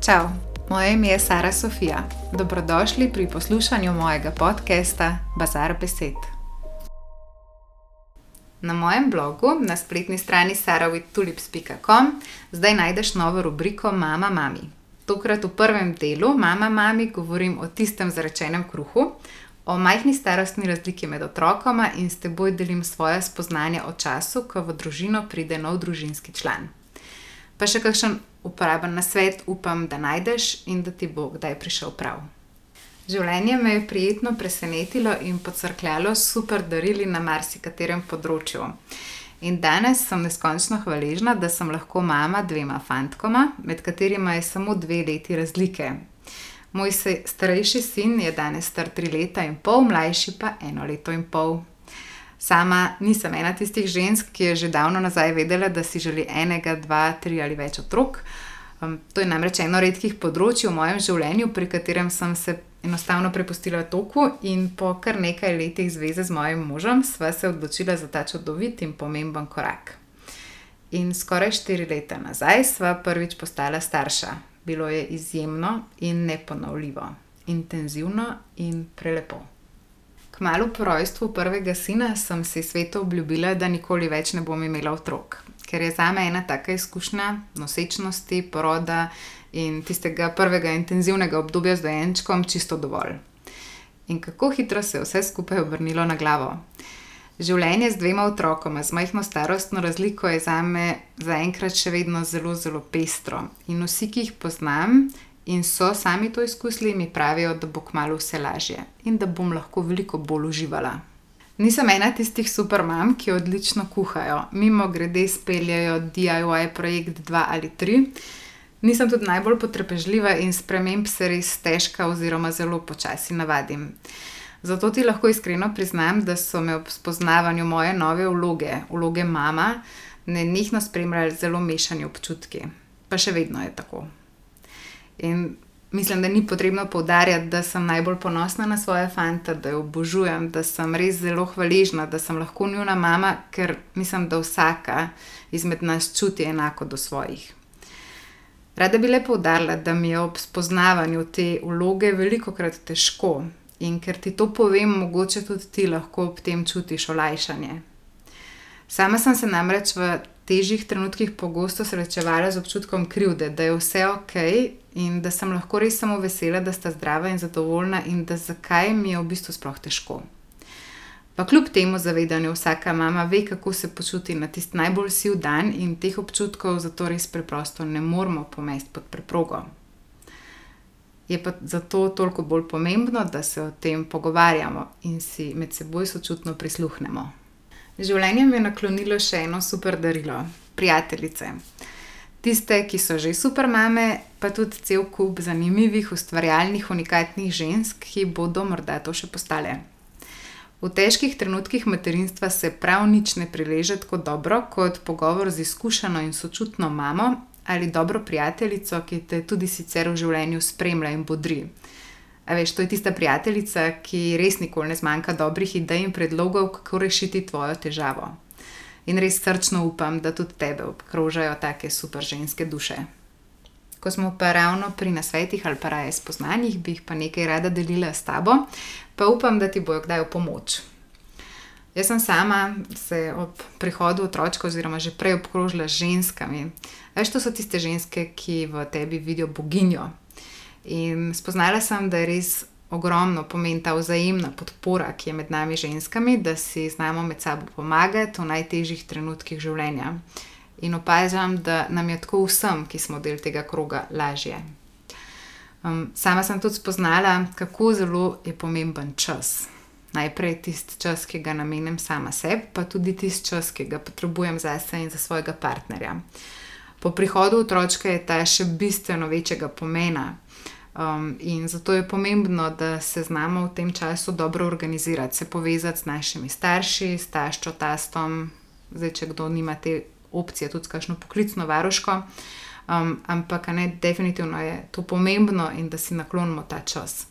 Čau, moje ime je Sara Sofija. Dobrodošli pri poslušanju mojega podcasta Bazar Besed. Na mojem blogu na spletni strani sarawittulips.com zdaj najdeš novo rubriko Mama Mami. Tokrat v prvem delu Mama Mami govorim o tistem zarečenem kruhu, o majhni starostni razliki med otrokoma in s teboj delim svoje spoznanje o času, ko v družino pride nov družinski član. Pa še kakšen uporaben nasvet upam, da najdeš in da ti bo kdaj prišel prav. Življenje me je prijetno presenetilo in pocrkljalo super darili na marsikaterem področju. In danes sem neskončno hvaležna, da sem lahko mama dvema fantkoma, med katerima je samo dve leti razlike. Moj starejši sin je danes star tri leta in pol, mlajši pa eno leto in pol. Sama nisem ena tistih žensk, ki je že davno nazaj vedela, da si želi enega, dva, tri ali več otrok. Um, to je namreč eno redkih področji v mojem življenju, pri katerem sem se enostavno prepustila toku in po kar nekaj letih zveze z mojim možem sva se odločila za ta čudovit in pomemben korak. In skoraj štiri leta nazaj sva prvič postala starša. Bilo je izjemno in neponovljivo, intenzivno in prelepo. Kmalu po rojstvu prvega sina sem si svetu obljubila, da nikoli več ne bom imela otrok, ker je za me ena taka izkušnja nosečnosti, poroda in tistega prvega intenzivnega obdobja z dojenčkom čisto dovolj. In kako hitro se je vse skupaj obrnilo na glavo. Življenje z dvema otrokoma, z majhno starostno razliko, je za me zaenkrat še vedno zelo, zelo pestro. In vsi, ki jih poznam, in so sami to izkusili, mi pravijo, da bo kmalo vse lažje in da bom lahko veliko bolj uživala. Nisem ena tistih super mam, ki odlično kuhajo, mimo grede speljajo DIY projekt 2 ali 3. Nisem tudi najbolj potrpežljiva in sprememb se res težka oziroma zelo počasi navadim. Zato ti lahko iskreno priznam, da so me ob spoznavanju moje nove vloge, vloge mama, nenehno spremljali zelo mešani občutki. Pa še vedno je tako. In mislim, da ni potrebno poudarjati, da sem najbolj ponosna na svoje fante, da jo obožujem, da sem res zelo hvaležna, da sem lahko njuna mama, ker mislim, da vsaka izmed nas čuti enako do svojih. Rada bi le poudarila, da mi je ob spoznavanju te vloge veliko krat težko in ker ti to povem, mogoče tudi ti lahko ob tem čutiš olajšanje. Sama sem se namreč v težjih trenutkih pogosto srečevala z občutkom krivde, da je vse ok in da sem lahko res samo vesela, da sta zdrava in zadovoljna in da zakaj mi je v bistvu sploh težko. Pa kljub temu zavedanju vsaka mama ve, kako se počuti na tisti najbolj siv dan in teh občutkov zato res preprosto ne moremo pomesti pod preprogo. Je pa zato toliko bolj pomembno, da se o tem pogovarjamo in si med seboj sočutno prisluhnemo. Življenje mi je naklonilo še eno super darilo, prijateljice. Tiste, ki so že super mame, pa tudi cel kup zanimivih, ustvarjalnih, unikatnih žensk, ki bodo morda to še postale. V težkih trenutkih materinstva se prav nič ne prileže tako dobro kot pogovor z izkušeno in sočutno mamo ali dobro prijateljico, ki te tudi sicer v življenju spremlja in bodri. A veš, to je tista prijateljica, ki res nikoli ne zmanjka dobrih idej in predlogov, kako rešiti tvojo težavo. In res srčno upam, da tudi tebe obkrožajo take super ženske duše. Ko smo pa ravno pri nasvetih ali pa raje spoznanjih, bi jih pa nekaj rada delila s tabo, pa upam, da ti bojo kdaj v pomoč. Jaz sem sama se ob prihodu otročka, oziroma že prej obkrožila z ženskami. Veš, to so tiste ženske, ki v tebi vidijo boginjo, In spoznala sem, da je res ogromno pomen ta vzajemna podpora, ki je med nami ženskami, da si znamo med sabo pomagati v najtežjih trenutkih življenja. In opažam, da nam je tako vsem, ki smo del tega kroga, lažje. Um, sama sem tudi spoznala, kako zelo je pomemben čas. Najprej tisti čas, ki ga namenim sama sebi, pa tudi tisti čas, ki ga potrebujem za sebe in za svojega partnerja. Po prihodu otroka je ta še bistveno večjega pomena. Um, in zato je pomembno, da se znamo v tem času dobro organizirati, se povezati s našimi starši, s taščo, tastom, zdaj, če kdo nima te opcije, tudi s kakšno poklicno varoško. Um, ampak ne, definitivno je to pomembno in da si naklonimo ta čas.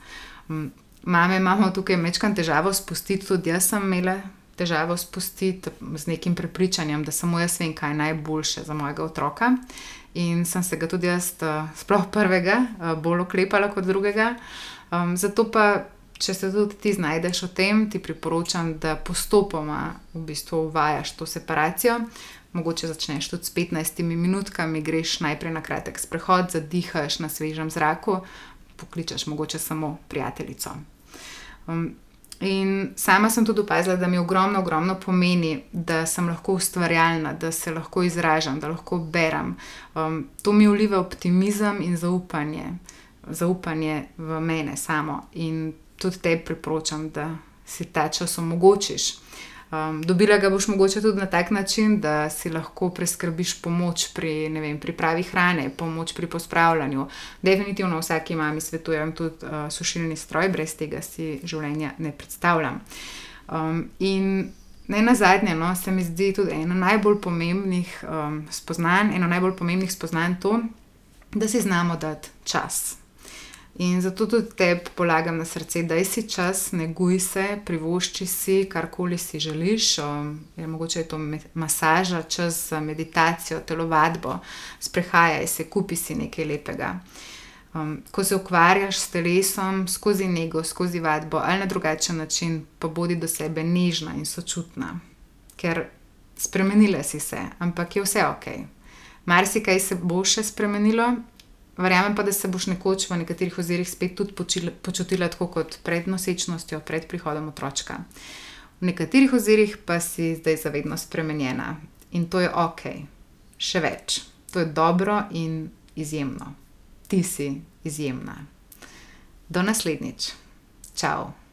Um, mame imamo tukaj večkrat težavo spustiti, tudi jaz sem imela težavo spustiti z nekim prepričanjem, da samo jaz vem, kaj je najboljše za mojega otroka. In sem se ga tudi jaz, sploh prvega, bolj oklepala kot drugega. Um, zato pa, če se tudi ti znajdeš v tem, ti priporočam, da postopoma v bistvu uvajaš to separacijo. Mogoče začneš tudi s 15 minutkami, greš najprej na kratek sprehod, zadihaš na svežem zraku, pokličeš mogoče samo prijateljico. Um, in sama sem tudi opazila, da mi ogromno, ogromno pomeni, da sem lahko ustvarjalna, da se lahko izražam, da lahko berem. Um, to mi uliva optimizem in zaupanje, zaupanje v mene samo. In tudi te priporočam, da si ta čas omogočiš. Um, dobila ga boš mogoče tudi na tak način, da si lahko preskrbiš pomoč pri vem, pripravi hrane, pomoč pri pospravljanju. Definitivno vsaki mami svetujem tudi uh, sušilni stroj, brez tega si življenja ne predstavljam. Um, in ne na zadnje, no, se mi zdi tudi eno najbolj pomembnih um, spoznanj, eno najbolj pomembnih spoznanj to, da si znamo dati čas. In zato tudi tebi polagam na srce, da si čas, neguj se, privošči si karkoli si želiš. Um, je, mogoče je to masaža, čas za meditacijo, telovadbo, sprehajaj se, kupi si nekaj lepega. Um, ko se ukvarjaš s telesom, skozi nego, skozi vadbo ali na drugačen način, pa bodi do sebe nežna in sočutna, ker spremenila si se, ampak je vse ok. Marsikaj se bo še spremenilo, Verjamem pa, da se boš nekoč v nekaterih ozirih spet tudi počila, počutila tako kot pred nosečnostjo, pred prihodom otroka. V nekaterih ozirih pa si zdaj zavedno spremenjena in to je ok, še več. To je dobro in izjemno. Ti si izjemna. Do naslednjič. Ciao.